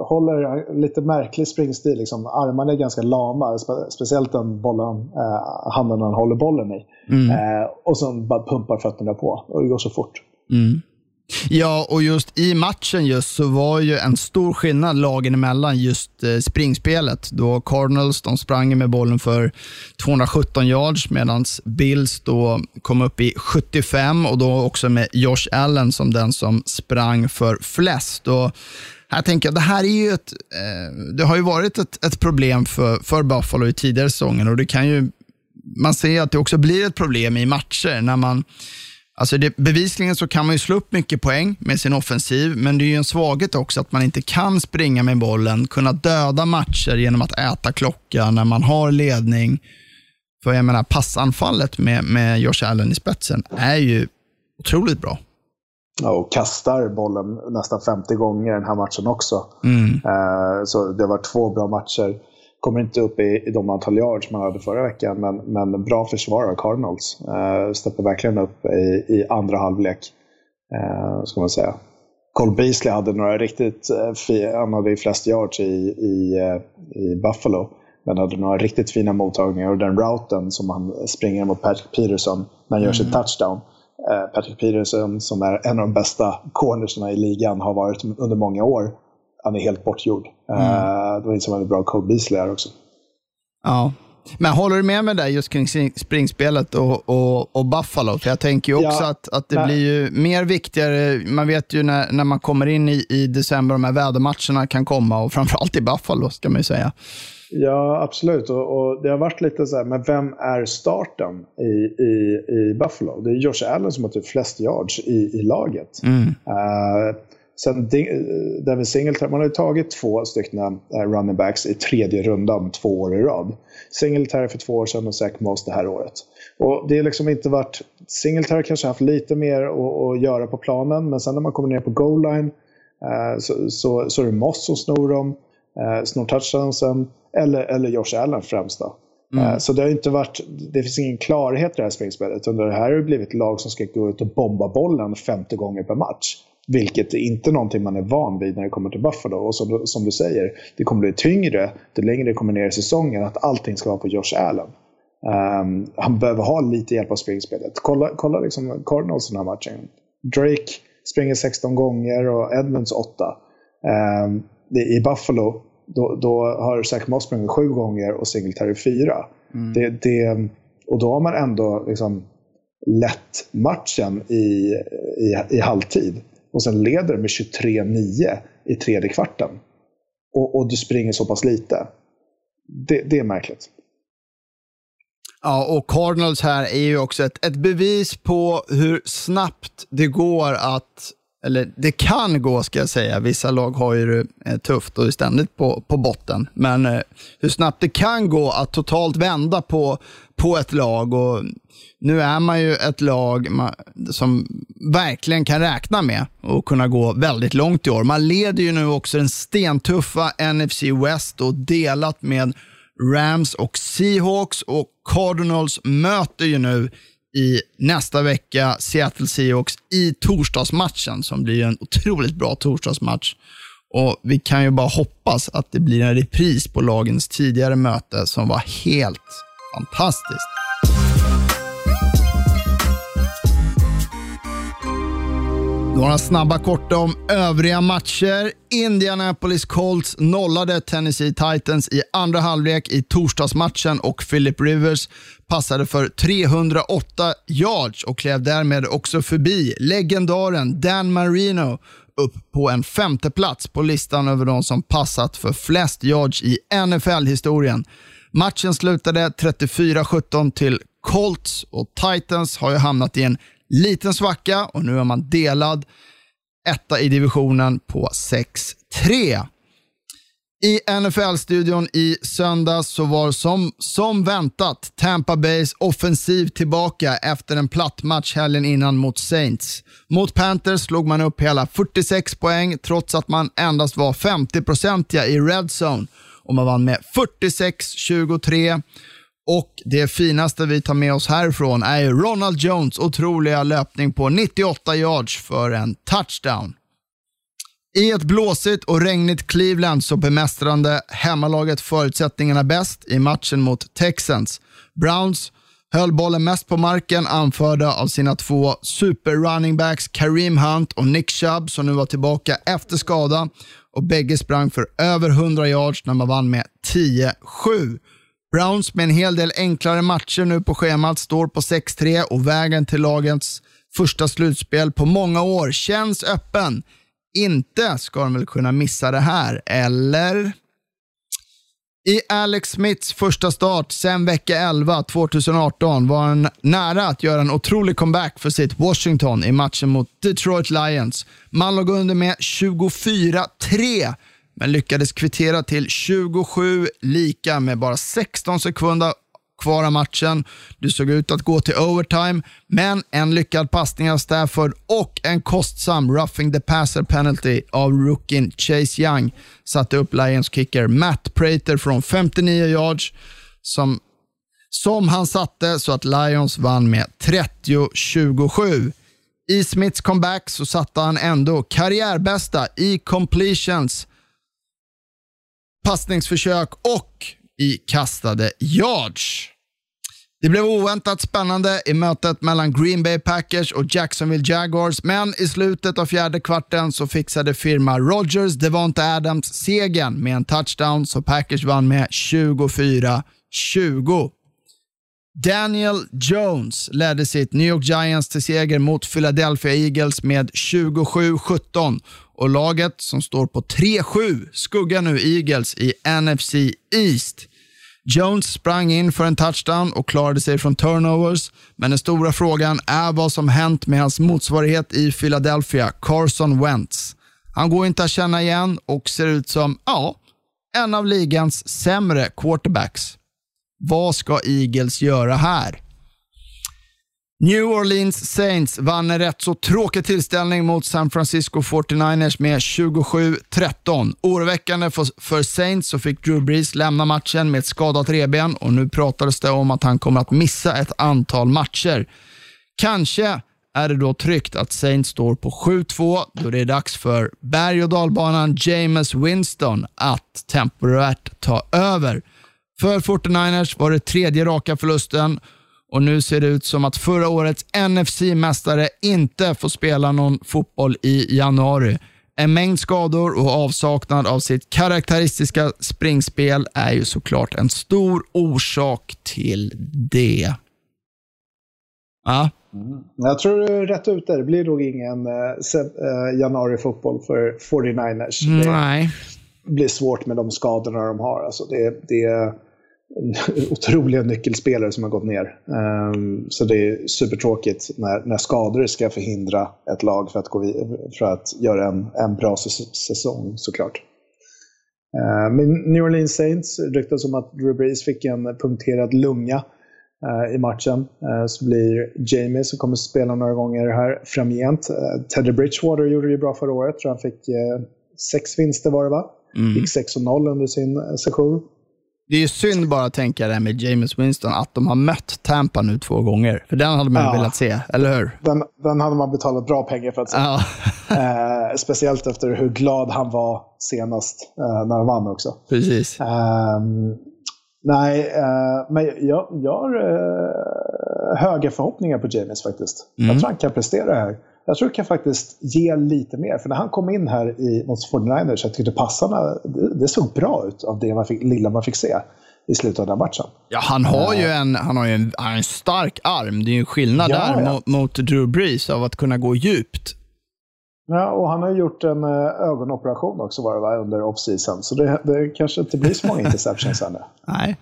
håller lite märklig springstil. Liksom. Armarna är ganska lama, spe, speciellt den bollen, eh, handen han håller bollen i. Mm. Eh, och sen bara pumpar fötterna på och det går så fort. Mm. Ja, och just i matchen just så var ju en stor skillnad lagen emellan just eh, springspelet. Då Cardinals de sprang med bollen för 217 yards medan Bills då kom upp i 75 och då också med Josh Allen som den som sprang för flest. Och här tänker jag, det här är ju ett, eh, det har ju varit ett, ett problem för, för Buffalo i tidigare säsonger och det kan ju, man ser att det också blir ett problem i matcher när man Alltså det, bevisligen så kan man ju slå upp mycket poäng med sin offensiv, men det är ju en svaghet också att man inte kan springa med bollen, kunna döda matcher genom att äta klocka när man har ledning. För jag menar, passanfallet med, med Josh Allen i spetsen är ju otroligt bra. Ja, och kastar bollen nästan 50 gånger den här matchen också. Mm. Eh, så det var två bra matcher kommer inte upp i, i de antal yards man hade förra veckan, men, men bra försvar av Cardinals. Uh, steppar verkligen upp i, i andra halvlek, uh, ska man säga. Cole Beasley hade några riktigt, uh, han hade ju flest yards i, i, uh, i Buffalo, men hade några riktigt fina mottagningar och den routen som han springer mot Patrick Peterson när han gör sin mm. touchdown. Patrick Peterson, som är en av de bästa cornersna i ligan, har varit under många år han är helt bortgjord. Mm. Uh, det var inte väldigt bra Cole Beasley här också. Ja, men håller du med mig där just kring springsspelet och, och, och Buffalo? För jag tänker ju också ja, att, att det nej. blir ju mer viktigare. Man vet ju när, när man kommer in i, i december, de här vädermatcherna kan komma och framförallt i Buffalo ska man ju säga. Ja, absolut. Och, och, det har varit lite så här, men vem är starten i, i, i Buffalo? Det är Josh Allen som har typ flest yards i, i laget. Mm. Uh, Sen Devin Singletary, man har ju tagit två stycken eh, running backs i tredje rundan två år i rad. Singletary för två år sedan och Zach Moss det här året. Och det har liksom inte varit... Singletary kanske haft lite mer att, att göra på planen, men sen när man kommer ner på goal line eh, så, så, så är det Moss som snor dem, eh, snor touchdownsen, eller, eller Josh Allen främst då. Mm. Så det har inte varit, det finns ingen klarhet i det här springspelet. Utan det här har blivit lag som ska gå ut och bomba bollen 50 gånger per match. Vilket är inte någonting man är van vid när det kommer till Buffalo. Och som, som du säger, det kommer bli tyngre ju längre det kommer ner i säsongen att allting ska vara på Josh Allen. Um, han behöver ha lite hjälp av springspelet. Kolla, kolla liksom Cardinals den här matchen. Drake springer 16 gånger och Edmonds 8. Um, I Buffalo då, då har Zach Moss sprungit 7 gånger och Singletary 4. Mm. Det, det, och då har man ändå liksom lett matchen i, i, i halvtid och sen leder med 23-9 i tredje kvarten. Och, och, du springer så pass lite. Det, det, är märkligt. Ja, och Cardinals här är ju också ett, ett bevis på hur snabbt det går att eller det kan gå ska jag säga. Vissa lag har ju det eh, tufft och är ständigt på, på botten. Men eh, hur snabbt det kan gå att totalt vända på, på ett lag. Och nu är man ju ett lag som verkligen kan räkna med att kunna gå väldigt långt i år. Man leder ju nu också den stentuffa NFC West och delat med Rams och Seahawks och Cardinals möter ju nu i nästa vecka Seattle Seahawks i torsdagsmatchen som blir en otroligt bra torsdagsmatch. Och Vi kan ju bara hoppas att det blir en repris på lagens tidigare möte som var helt fantastiskt. Några snabba korta om övriga matcher. Indianapolis Colts nollade Tennessee Titans i andra halvlek i torsdagsmatchen och Philip Rivers passade för 308 yards och klev därmed också förbi legendaren Dan Marino upp på en femte plats på listan över de som passat för flest yards i NFL-historien. Matchen slutade 34-17 till Colts och Titans har ju hamnat i en liten svacka och nu är man delad etta i divisionen på 6-3. I NFL-studion i söndags så var som, som väntat Tampa Bays offensiv tillbaka efter en platt match helgen innan mot Saints. Mot Panthers slog man upp hela 46 poäng trots att man endast var 50-procentiga i red zone och man vann med 46-23. Och det finaste vi tar med oss härifrån är Ronald Jones otroliga löpning på 98 yards för en touchdown. I ett blåsigt och regnigt Cleveland så bemästrande hemmalaget förutsättningarna bäst i matchen mot Texans. Browns höll bollen mest på marken, anförda av sina två super running backs Kareem Hunt och Nick Chubb som nu var tillbaka efter skada och bägge sprang för över 100 yards när man vann med 10-7. Browns med en hel del enklare matcher nu på schemat står på 6-3 och vägen till lagens första slutspel på många år känns öppen. Inte ska de väl kunna missa det här, eller? I Alex Smiths första start sen vecka 11 2018 var han nära att göra en otrolig comeback för sitt Washington i matchen mot Detroit Lions. Man låg under med 24-3 men lyckades kvittera till 27 lika med bara 16 sekunder kvar av matchen. Det såg ut att gå till overtime, men en lyckad passning av Stafford och en kostsam roughing the passer penalty av rookien Chase Young satte upp Lions kicker Matt Prater från 59 yards som, som han satte så att Lions vann med 30-27. I Smiths comeback så satte han ändå karriärbästa i completions, passningsförsök och i kastade yards. Det blev oväntat spännande i mötet mellan Green Bay Packers och Jacksonville Jaguars, men i slutet av fjärde kvarten så fixade firma Rogers Devonta Adams segern med en touchdown, så Packers vann med 24-20. Daniel Jones ledde sitt New York Giants till seger mot Philadelphia Eagles med 27-17 och laget som står på 3-7 skuggar nu Eagles i NFC East. Jones sprang in för en touchdown och klarade sig från turnovers, men den stora frågan är vad som hänt med hans motsvarighet i Philadelphia, Carson Wentz. Han går inte att känna igen och ser ut som, ja, en av ligans sämre quarterbacks. Vad ska Eagles göra här? New Orleans Saints vann en rätt så tråkig tillställning mot San Francisco 49ers med 27-13. Oroväckande för Saints så fick Drew Brees lämna matchen med ett skadat reben och nu pratades det om att han kommer att missa ett antal matcher. Kanske är det då tryggt att Saints står på 7-2 då det är dags för berg och dalbanan James Winston att temporärt ta över. För 49ers var det tredje raka förlusten och nu ser det ut som att förra årets NFC-mästare inte får spela någon fotboll i januari. En mängd skador och avsaknad av sitt karaktäristiska springspel är ju såklart en stor orsak till det. Ja. Mm. Jag tror du är rätt ute. Det blir nog ingen uh, januari-fotboll för 49ers. Nej. Det blir svårt med de skadorna de har. Alltså det, det, otroliga nyckelspelare som har gått ner. Um, så det är supertråkigt när, när skador ska förhindra ett lag för att, gå för att göra en, en bra säsong såklart. Uh, men New Orleans Saints ryktas om att Drew Brees fick en punkterad lunga uh, i matchen. Uh, så blir Jamie som kommer spela några gånger här framgent. Uh, Teddy Bridgewater gjorde det ju bra förra året. Tror han fick sex vinster var det va? Mm. Fick 6-0 under sin session. Det är ju synd bara att tänka det med James Winston, att de har mött Tampa nu två gånger. För den hade man ja. velat se, eller hur? Den, den hade man betalat bra pengar för att se. Ja. eh, speciellt efter hur glad han var senast eh, när han vann också. Precis. Eh, nej, men jag, jag har eh, höga förhoppningar på James faktiskt. Mm. Jag tror han kan prestera här. Jag tror det kan faktiskt ge lite mer. För när han kom in här i, mot 49ers, jag tyckte passarna, det, det såg bra ut av det man fick, lilla man fick se i slutet av den matchen. Ja, han har ju en, han har ju en, han har en stark arm. Det är ju en skillnad ja, där ja. Mot, mot Drew Brees av att kunna gå djupt. Ja, och han har gjort en uh, ögonoperation också var det va, under off-season. Så det, det kanske inte blir så många interceptions ännu. Nej.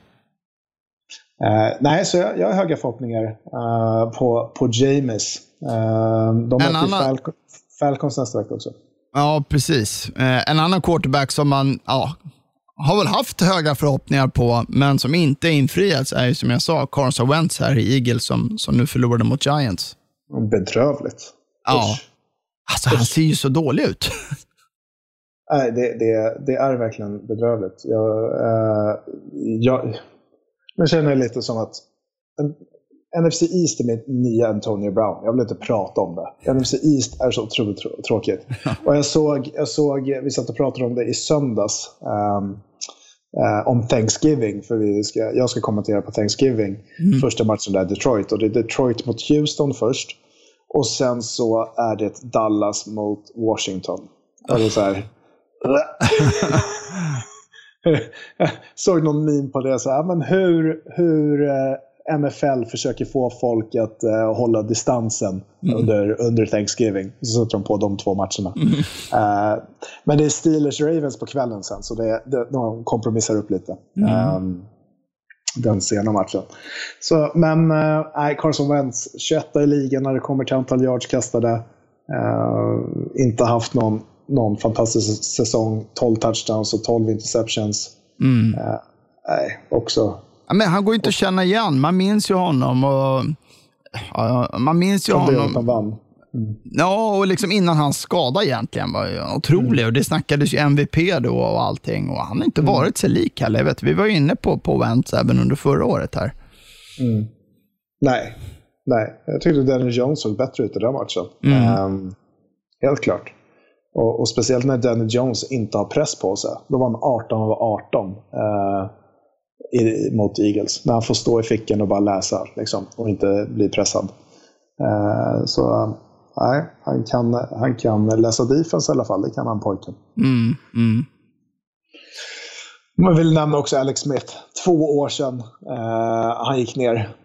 Uh, nej, så jag, jag har höga förhoppningar uh, på, på James. Uh, de möter annan... Falcon, Falcons nästa vecka också. Ja, precis. en annan quarterback som man ja, har väl haft höga förhoppningar på, men som inte infriats är ju som jag sa, Carson Wentz här i Eagles som, som nu förlorade mot Giants. Bedrövligt. Ja. Alltså, han ser ju så dålig ut. Nej, det, det, det är verkligen bedrövligt. Jag, uh, jag, nu känner jag lite som att NFC East är mitt nya Antonio Brown. Jag vill inte prata om det. NFC East är så otroligt trå tråkigt. Och jag såg, jag såg, vi satt och pratade om det i söndags. Um, eh, om Thanksgiving. För vi ska, jag ska kommentera på Thanksgiving. Första matchen där Detroit. Och det är Detroit mot Houston först. Och sen så är det Dallas mot Washington. Och det så här... Såg någon meme på det. Så här, men hur, hur NFL försöker få folk att eh, hålla distansen under, under Thanksgiving. Så sätter de på de två matcherna. Eh, men det är Steelers-Ravens på kvällen sen, så det, det, de kompromissar upp lite. Ehm, den sena matchen. Så, men nej, Carson Wentz, 21 i ligan när det kommer till antal yards kastade. Inte haft någon, någon fantastisk säsong. 12 touchdowns och 12 interceptions. Eh, nej, också men han går ju inte att känna igen. Man minns ju honom. Och, ja, man minns ju att han honom. vann. Ja, och liksom innan hans skada egentligen var ju otrolig. Och det snackades ju MVP då och allting. Och han har inte varit sig lik heller. Vet, vi var ju inne på, på Wentz även under förra året här. Nej, nej. Jag tyckte Dennis Jones såg bättre ut i den matchen. Ehm, helt klart. Och, och speciellt när Dennis Jones inte har press på sig. Då var han 18 av 18 eh, i, mot Eagles. När han får stå i fickan och bara läsa liksom, och inte bli pressad. Eh, så nej, han kan, han kan läsa defense i alla fall. Det kan han pojken. Mm, mm. Man vill nämna också Alex Smith. Två år sedan eh, han gick ner.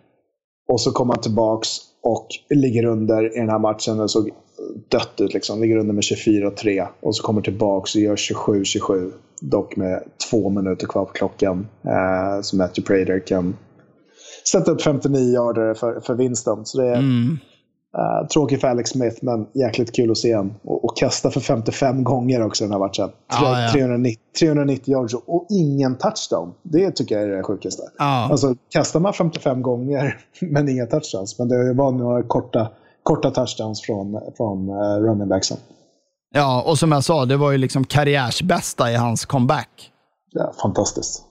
Och så kom han tillbaks och ligger under i den här matchen. Det såg dött ut. Liksom. Ligger under med 24-3. Och så kommer tillbaks och gör 27-27. Dock med två minuter kvar på klockan. Eh, så Matthew Prater kan sätta upp 59 yarder för, för vinsten. Så det är eh, tråkigt för Alex Smith, men jäkligt kul att se honom. Och, och kasta för 55 gånger också den här matchen. Tre, Ja, ja. 390, 390 yards och, ingen touchdown. Det tycker jag är det sjukaste. Ja. Alltså, kastar man 55 gånger, men inga touchdowns. Men det var några korta, korta touchdowns från, från uh, running backsen. Ja, och som jag sa, det var ju liksom karriärsbästa i hans comeback. Ja, fantastiskt.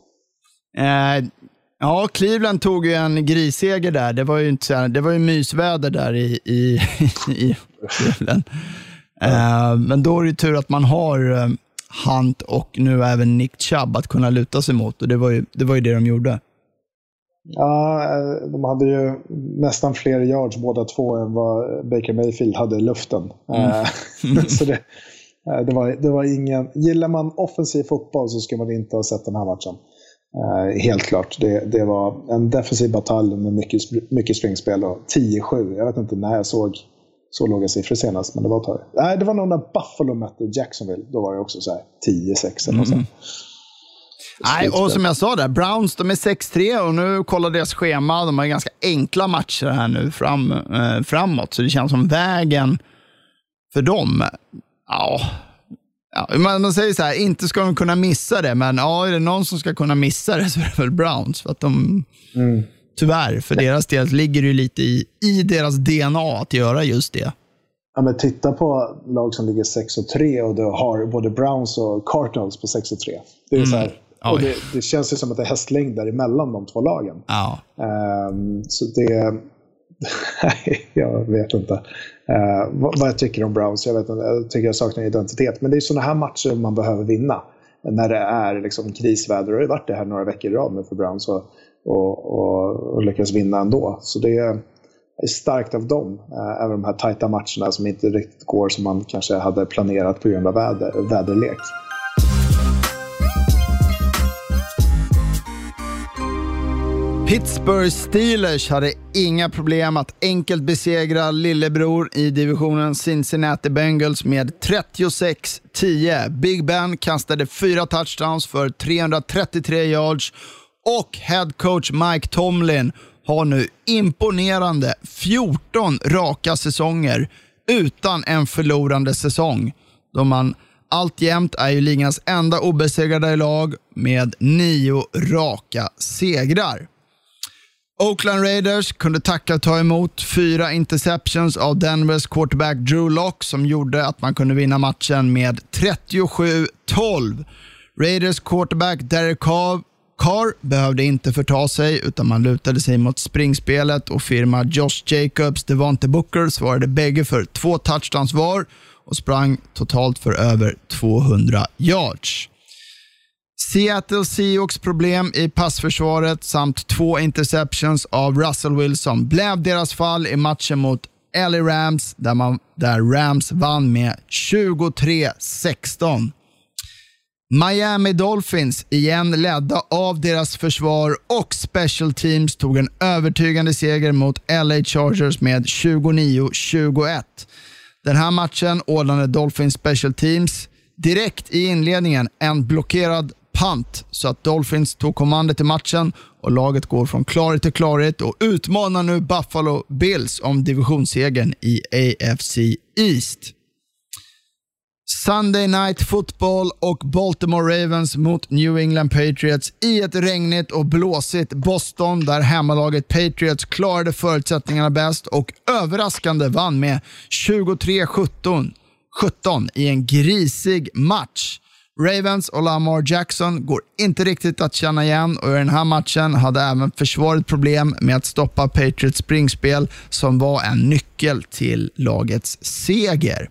Eh, ja, Cleveland tog ju en grisseger där. Det var ju, inte så det var ju mysväder där i, i, i Cleveland. Eh, men då är det tur att man har eh, Hunt och nu även Nick Chubb att kunna luta sig mot. Och det var ju det, var ju det de gjorde. Ja, eh, de hade ju nästan fler yards båda två än vad Baker Mayfield hade i luften. Eh, så det, eh, det, var, det var ingen... Gillar man offensiv fotboll så ska man inte ha sett den här matchen. Eh, helt klart. Det, det var en defensiv batalj med mycket, mycket springspel och 10-7. Jag vet inte när jag såg så låga siffror senast, men det var ett tag. Nej, det var nog när Buffalo mötte Jacksonville. Då var det också så här 10-6 eller något sånt. Nej, och som jag sa där, Browns de är 6-3 och nu kollar deras schema. De har ganska enkla matcher här nu fram, eh, framåt, så det känns som vägen för dem. Ja, ja man, man säger så här, inte ska de kunna missa det, men ja, är det någon som ska kunna missa det så är det väl Browns. För att de, Tyvärr, för deras del ligger det lite i, i deras DNA att göra just det. Ja, men titta på lag som ligger 6 och 3 och du har både Browns och Cardinals på 6 och 3. Det, är så här, och det, det känns ju som att det är hästlängder emellan de två lagen. Ja. Ehm, så det... Nej, jag vet inte Eh, vad, vad jag tycker om Browns. Jag, vet inte, jag tycker jag saknar identitet. Men det är sådana här matcher man behöver vinna. När det är liksom krisväder. Och det har varit det här några veckor i rad nu för Browns. Och, och, och, och lyckas vinna ändå. Så det är starkt av dem. Eh, även de här tajta matcherna som inte riktigt går som man kanske hade planerat på grund av väder, väderlek. Pittsburgh Steelers hade inga problem att enkelt besegra lillebror i divisionen Cincinnati Bengals med 36-10. Big Ben kastade fyra touchdowns för 333 yards och head coach Mike Tomlin har nu imponerande 14 raka säsonger utan en förlorande säsong. Då man alltjämt är ju ligans enda obesegrade lag med nio raka segrar. Oakland Raiders kunde tacka och ta emot fyra interceptions av Denvers quarterback Drew Lock som gjorde att man kunde vinna matchen med 37-12. Raiders quarterback Derek Carr, Carr behövde inte förta sig utan man lutade sig mot springspelet och firma Josh Jacobs, Devonte Booker svarade bägge för två touchdowns var och sprang totalt för över 200 yards. Seattle Seahawks problem i passförsvaret samt två interceptions av Russell Wilson blev deras fall i matchen mot LA Rams där, man, där Rams vann med 23-16. Miami Dolphins, igen ledda av deras försvar och special teams, tog en övertygande seger mot LA Chargers med 29-21. Den här matchen ordnade Dolphins special teams direkt i inledningen en blockerad punt så att Dolphins tog kommandot i matchen och laget går från klarhet till klarhet och utmanar nu Buffalo Bills om divisionssegern i AFC East. Sunday Night Football och Baltimore Ravens mot New England Patriots i ett regnigt och blåsigt Boston där hemmalaget Patriots klarade förutsättningarna bäst och överraskande vann med 23-17 i en grisig match. Ravens och Lamar Jackson går inte riktigt att känna igen och i den här matchen hade även försvaret problem med att stoppa Patriots springspel som var en nyckel till lagets seger.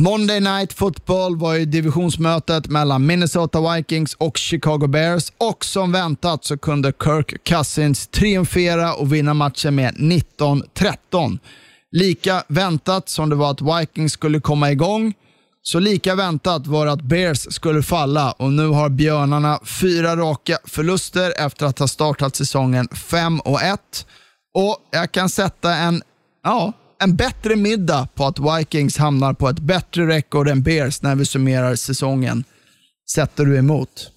Monday Night Football var ju divisionsmötet mellan Minnesota Vikings och Chicago Bears och som väntat så kunde Kirk Cousins triumfera och vinna matchen med 19-13. Lika väntat som det var att Vikings skulle komma igång, så lika väntat var att Bears skulle falla och nu har björnarna fyra raka förluster efter att ha startat säsongen 5 och 1. Och jag kan sätta en, ja, en bättre middag på att Vikings hamnar på ett bättre rekord än Bears när vi summerar säsongen. Sätter du emot?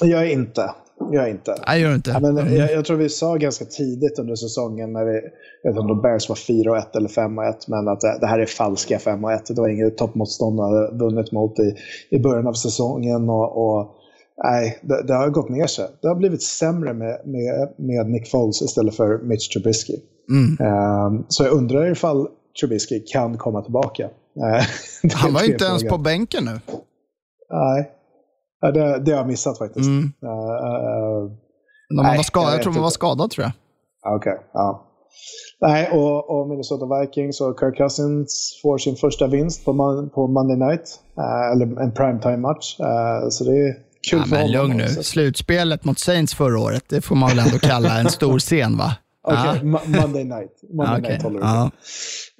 Jag är inte. Jag är inte. Nej, gör inte. Ja, men jag, jag, tror vi sa ganska tidigt under säsongen, när vi, jag vet inte om Bears var 4 1 eller 5 1, men att det, här är falska 5 1. Det var inget toppmotståndare vunnit mot i, i början av säsongen. och, och Nej, det, det, har gått ner sig. Det har blivit sämre med, med, med Nick Foles istället för Mitch Trubisky. Mm. Um, så jag undrar ifall Trubisky kan komma tillbaka. Han var inte ens på bänken nu. Nej, det, det har jag missat faktiskt. Mm. Uh, uh, man var skadad, jag, jag tror man var skadad tror jag. Okej, okay, ja. Nej, och, och, Minnesota Vikings och Kirk Cousins får sin första vinst på, på Monday Night. Uh, eller en primetime-match. så det är kul ja, för men Lugn nu. Slutspelet mot Saints förra året, det får man väl ändå kalla en stor scen va? Okej, okay, ja. Monday night. Monday okay. night håller ja.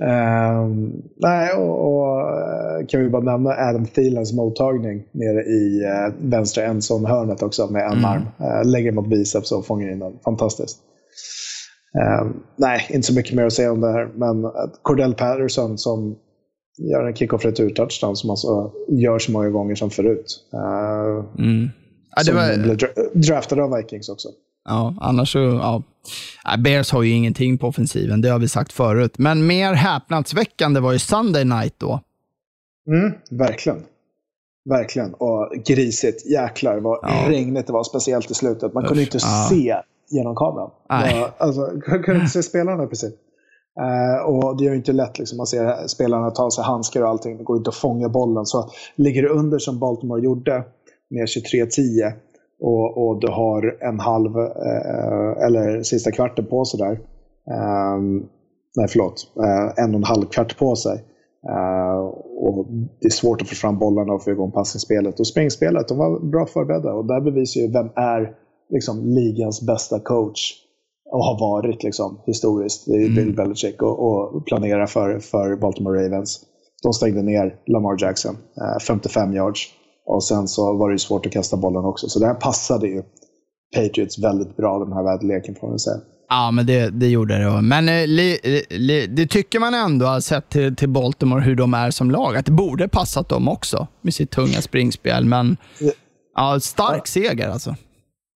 Um, Nej, och, och, eh, kan vi bara nämna Adam Thielens mottagning nere i uh, vänstra endzone-hörnet också med en mm. arm. Uh, lägger mot biceps och fångar in den. Fantastiskt. Um, nej, inte så mycket mer att säga om det här, men Cordell Patterson som gör en kick-off retur-touchdown som alltså gör så många gånger som förut. Uh, mm. ja, som var... blev draftad av Vikings också. Ja, annars så, ja. Bears har ju ingenting på offensiven, det har vi sagt förut. Men mer häpnadsväckande var ju Sunday Night då. Mm, verkligen. Verkligen. Och grisigt. Jäklar vad ja. regnigt det var, speciellt i slutet. Man Usch, kunde inte ja. se genom kameran. Nej. Alltså, kunde inte se spelarna precis. Uh, och det är ju inte lätt, liksom. man ser spelarna ta sig handskar och allting. Det går inte att fånga bollen. Så ligger du under som Baltimore gjorde med 23-10 och, och du har en halv, eh, eller sista kvarten på sig där. Eh, nej, förlåt. Eh, en och en halv kvart på sig. Uh, och det är svårt att få fram bollarna och få igång passningsspelet. Och springspelet, de var bra förberedda. Och där bevisar ju vem är liksom, ligans bästa coach. Och har varit liksom, historiskt. Det är mm. Bill Belichick och, och planerar för, för Baltimore Ravens. De stängde ner Lamar Jackson, uh, 55 yards. Och sen så var det svårt att kasta bollen också. Så det här passade ju Patriots väldigt bra, den här väderleken får man säga. Ja, men det, det gjorde det. Men eh, li, li, det tycker man ändå, har sett till, till Baltimore hur de är som lag, att det borde passat dem också med sitt tunga springspel. Men ja, stark seger alltså.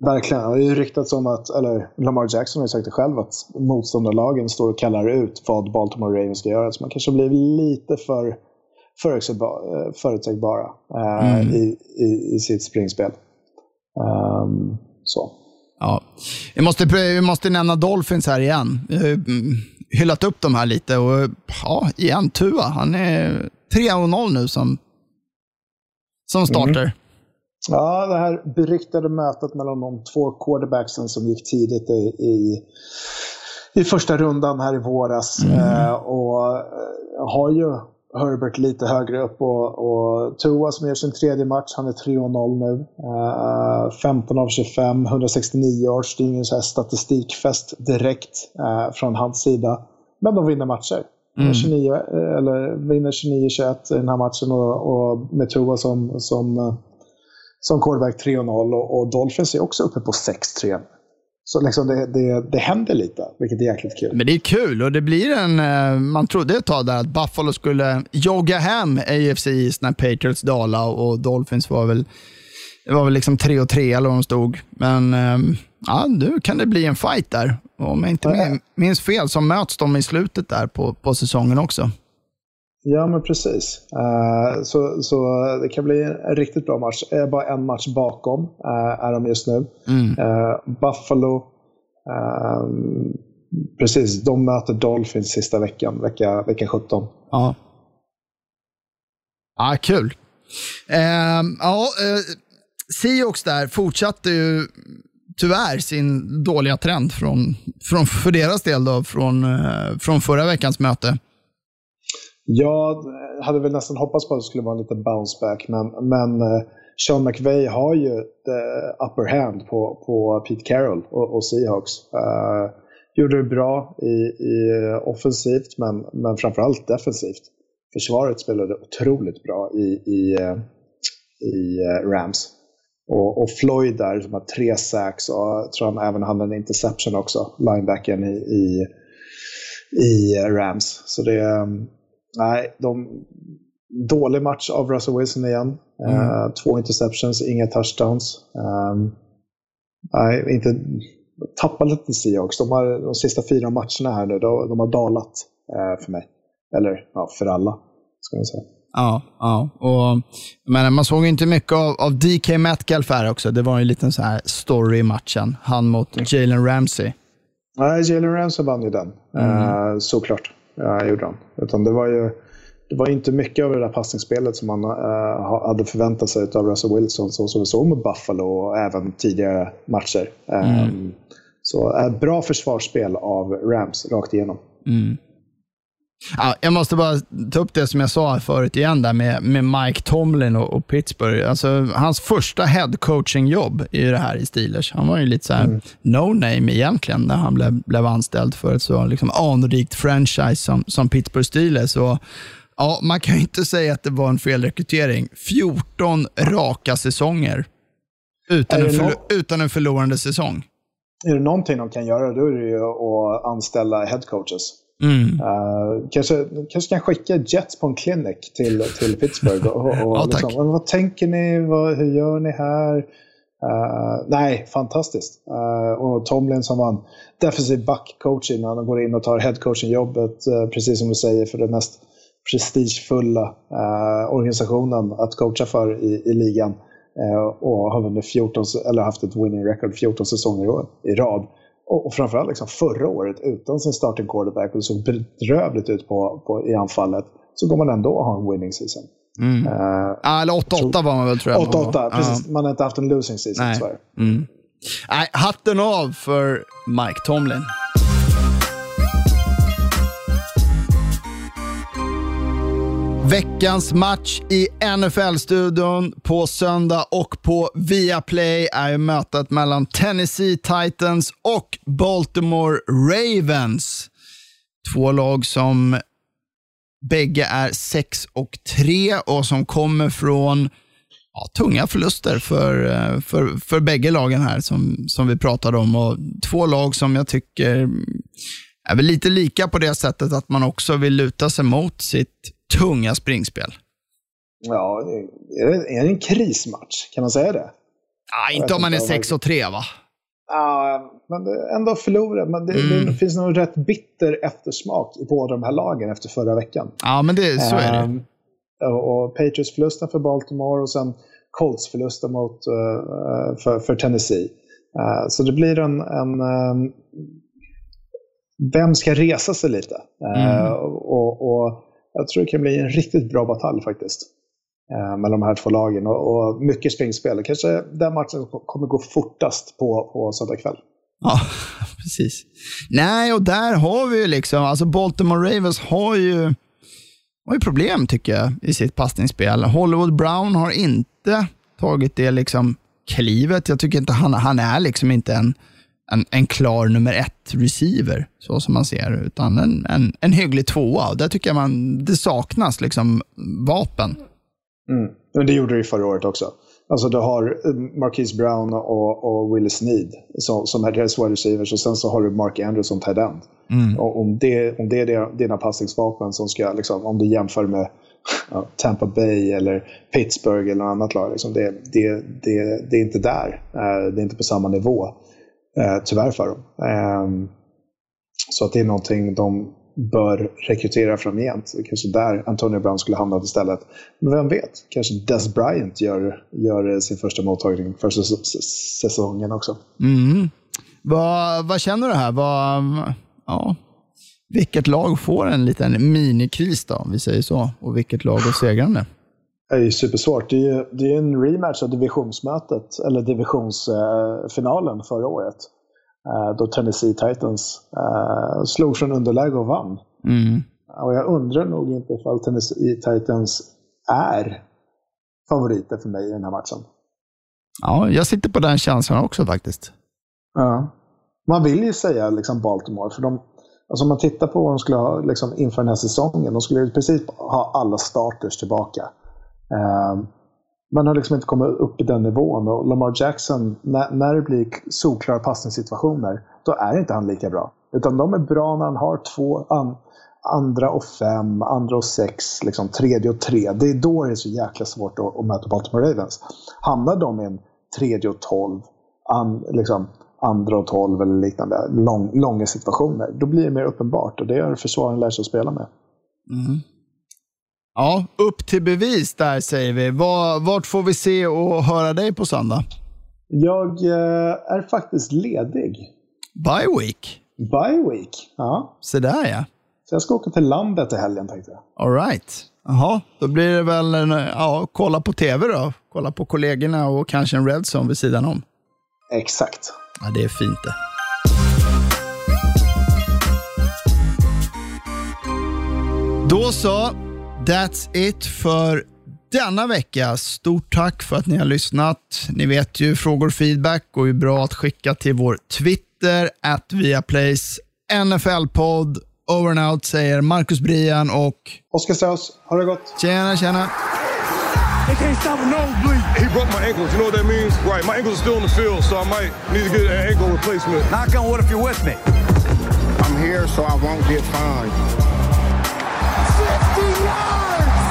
Verkligen. Det har ju ryktats om att, eller Lamar Jackson har ju sagt det själv, att motståndarlagen står och kallar ut vad Baltimore Ravens ska göra. Så man kanske blir lite för förutsägbara eh, mm. i, i, i, sitt springspel. Um, så. Ja. Vi, måste, vi måste nämna Dolphins här igen. Vi har hyllat upp dem här lite och ja, igen, Tua. Han är 3-0 nu som, som starter. Mm. Ja, det här beryktade mötet mellan de två quarterbacksen som gick tidigt i, i, i första rundan här i våras. Mm. Eh, och har ju Herbert lite högre upp och, och Tua som gör sin tredje match, han är 3-0 nu. Uh, 15 av 25, 169 yards. Det är ingen så här statistikfest direkt uh, från hans sida. Men de vinner matcher. Mm. 29, eller vinner 29-21 i den här matchen och, och med Tua som, som, som quarterback 3-0 och, och Dolphins är också uppe på 6-3. Så liksom det, det, det händer lite, vilket är jäkligt kul. Men det är kul och det blir en... Eh, man trodde ett tag där att Buffalo skulle jogga hem AFC East när Patriots dala och Dolphins var väl, det var väl liksom 3 och 3 eller vad de stod. Men ehm, ja, nu kan det bli en fight där. Om jag inte minns fel så möts de i slutet där på, på säsongen också. Ja, men precis. Uh, så, så det kan bli en riktigt bra match. Uh, bara en match bakom uh, är de just nu. Mm. Buffalo, precis, de möter Dolphins sista veckan, vecka, vecka 17. Ja. Ja, kul. Ehm, ja, Seahawks där fortsatte ju tyvärr sin dåliga trend från, från, för deras del då, från, från förra veckans möte. Jag hade väl nästan hoppats på att det skulle vara en liten bounce back, men, men eh, Sean McVay har ju the upper hand på, på Pete Carroll och, och Seahawks. Uh, gjorde det bra i, i eh, offensivt, men, men framförallt defensivt. Försvaret spelade otroligt bra i, i, i Rams. Och, och, Floyd där som har tre sacks och jag tror han även hade en interception också, linebacken i, i, i Rams. Så det, nej, de, dålig match av Russell Wilson igen. Mm. Uh, två interceptions, inga touchdowns. Um, nej, inte, tappar lite Seahawks. De, har, de sista fyra matcherna här nu, de, de har dalat uh, för mig. Eller ja, för alla, ska man säga. Ja, ja. Och, men man såg inte mycket av, av DK Metcalf här också. Det var en liten så här story i matchen. Han mot. Jalen Ramsey. Nej, Jalen Ramsey vann ju den. Mm. Uh, såklart ja, gjorde han. Utan det var ju det var inte mycket av det där passningsspelet som man uh, hade förväntat sig av Russell Wilson så som vi såg med Buffalo och även tidigare matcher. Mm. Um, så uh, bra försvarsspel av Rams rakt igenom. Mm. Ja, jag måste bara ta upp det som jag sa förut igen där med, med Mike Tomlin och, och Pittsburgh. Alltså, hans första head coaching-jobb är det här i Steelers. Han var ju lite så mm. no-name egentligen när han blev, blev anställd för ett så liksom, anrikt franchise som, som Pittsburgh Steelers. Och, ja, man kan ju inte säga att det var en felrekrytering. 14 raka säsonger utan, en, förlo- utan en förlorande säsong. Är det någonting de kan göra, då är det ju att anställa head coaches. Mm. Uh, kanske, kanske kan skicka Jets på en clinic till, till Pittsburgh. Och, och ja, liksom, vad tänker ni? Vad, hur gör ni här? Uh, nej, fantastiskt. Uh, och Tomlin som vann defensiv backcoach innan han går in och tar headcoaching-jobbet, precis som du säger, för den mest prestigefulla organisationen att coacha för i, i ligan. och har vunnit 14, eller haft ett winning record 14 säsonger i rad och framförallt liksom förra året utan sin starting quarterback och det såg bedrövligt ut på, på, i anfallet så går man ändå att ha en winning season. Mm. Uh, ah, eller 8-8 var man väl tror jag. 8-8, precis. Uh. Man har inte haft en losing season Nej. Sverige. Mm. Nej, hatten av för Mike Tomlin. Veckans match i NFL-studion på söndag och på Viaplay är mötet mellan Tennessee Titans och Baltimore Ravens. Två lag som bägge är 6 och 3 och som kommer från ja, tunga förluster för, eh, för, för bägge lagen här som, som vi pratade om. Och två lag som jag tycker är väl lite lika på det sättet att man också vill luta sig mot sitt tunga springspel. Ja, är det, är det en krismatch? Kan man säga det? Ja, inte om man är 6 och 3 va? Ja, men ändå förlora. Men det, mm. det, finns nog rätt bitter eftersmak i båda de här lagen efter förra veckan. Ja, men det, så är det. Um, och Patriots-förlusten för Baltimore och sen Colts-förlusten mot, uh, för, för, Tennessee. Uh, så det blir en, en um, vem ska resa sig lite? Uh, och, och jag tror det kan bli en riktigt bra batalj faktiskt. Eh, mellan de här två lagen och, och mycket springspel. Kanske den matchen kommer gå fortast på, på söndag kväll. Ja, precis. Nej, och där har vi ju liksom, alltså Baltimore Ravens har ju har ju problem tycker jag i sitt passningsspel. Hollywood Brown har inte tagit det liksom klivet. Jag tycker inte han, han är liksom inte en, en, en klar nummer ett receiver, så som man ser, utan en, en, en hygglig tvåa. Och där tycker jag man, det saknas liksom vapen. Mm. Men det gjorde det ju förra året också. Alltså du har eh, Marquise Brown och, och Willis Snead som, som är deras wide receivers och sen så har du Mark Andrews som tight end. Mm. Och om, det, om det är dina passningsvapen som ska, liksom, om du jämför med ja, Tampa Bay eller Pittsburgh eller något annat lag, liksom, det, det, det, det är inte där. Uh, det är inte på samma nivå eh, tyvärr för dem. Eh, så att det är någonting de bör rekrytera framgent. Kanske där Antonio Brown skulle hamna istället. Men vem vet, kanske Des Bryant gör, gör sin första mottagning för säsongen också. Mm. Vad, vad känner du här? Vad, ja, vilket lag får en liten minikris då, om vi säger så? Och vilket lag går segrande? Är supersvårt. Det är, det är en rematch av divisionsmötet, eller divisionsfinalen förra året. Eh, då Tennessee Titans uh, slog från underläge och vann. Mm. Och jag undrar nog inte ifall Tennessee Titans är favoriter för mig i den här matchen. Ja, jag sitter på den känslan också faktiskt. Ja. Man vill ju säga liksom Baltimore, för de, alltså om man tittar på vad de skulle ha liksom inför den här säsongen, de skulle i princip ha alla starters tillbaka. Ehm, man har liksom inte kommit upp i den nivån. Och Lamar Jackson, när, när det blir solklara passningssituationer, då är inte han lika bra. Utan de är bra när han har två an, andra och fem, andra och sex, liksom tredje och tre. Det är då det är så jäkla svårt att, att möta Baltimore Ravens. Hamnar de i en tredje och tolv, an, liksom andra och tolv eller liknande, lång, långa situationer, då blir det mer uppenbart. Och det har försvaren lärt sig att spela med. Mm. Ja, upp till bevis där säger vi. Vart får vi se och höra dig på söndag? Jag eh, är faktiskt ledig. Bye week? Bye week, ja. Se där ja. Så jag ska åka till landet i helgen tänkte jag. All right. Jaha, då blir det väl en, ja, kolla på tv då. Kolla på kollegorna och kanske en Redzone vid sidan om. Exakt. Ja, det är fint det. Då så. That's it för denna vecka. Stort tack för att ni har lyssnat. Ni vet ju, frågor och feedback går ju bra att skicka till vår Twitter, at Viaplays, NFL-podd. Over and out säger Marcus Brian och Oskar Strauss. Ha det gott. Tjena, tjena. They can't stop a nosebleed. He broke my ankles. You know what that means? Right. My ankles are still in the field, so I might need to get an ankle replacement. Knock on wood if you're with me. I'm here so I won't get fined. 50 yards!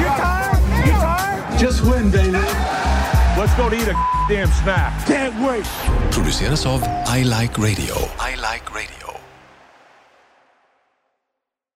You tired? You tired? Just win, baby. Let's go to eat a damn snack. Can't wait. Produceras av I Like Radio. I Like Radio.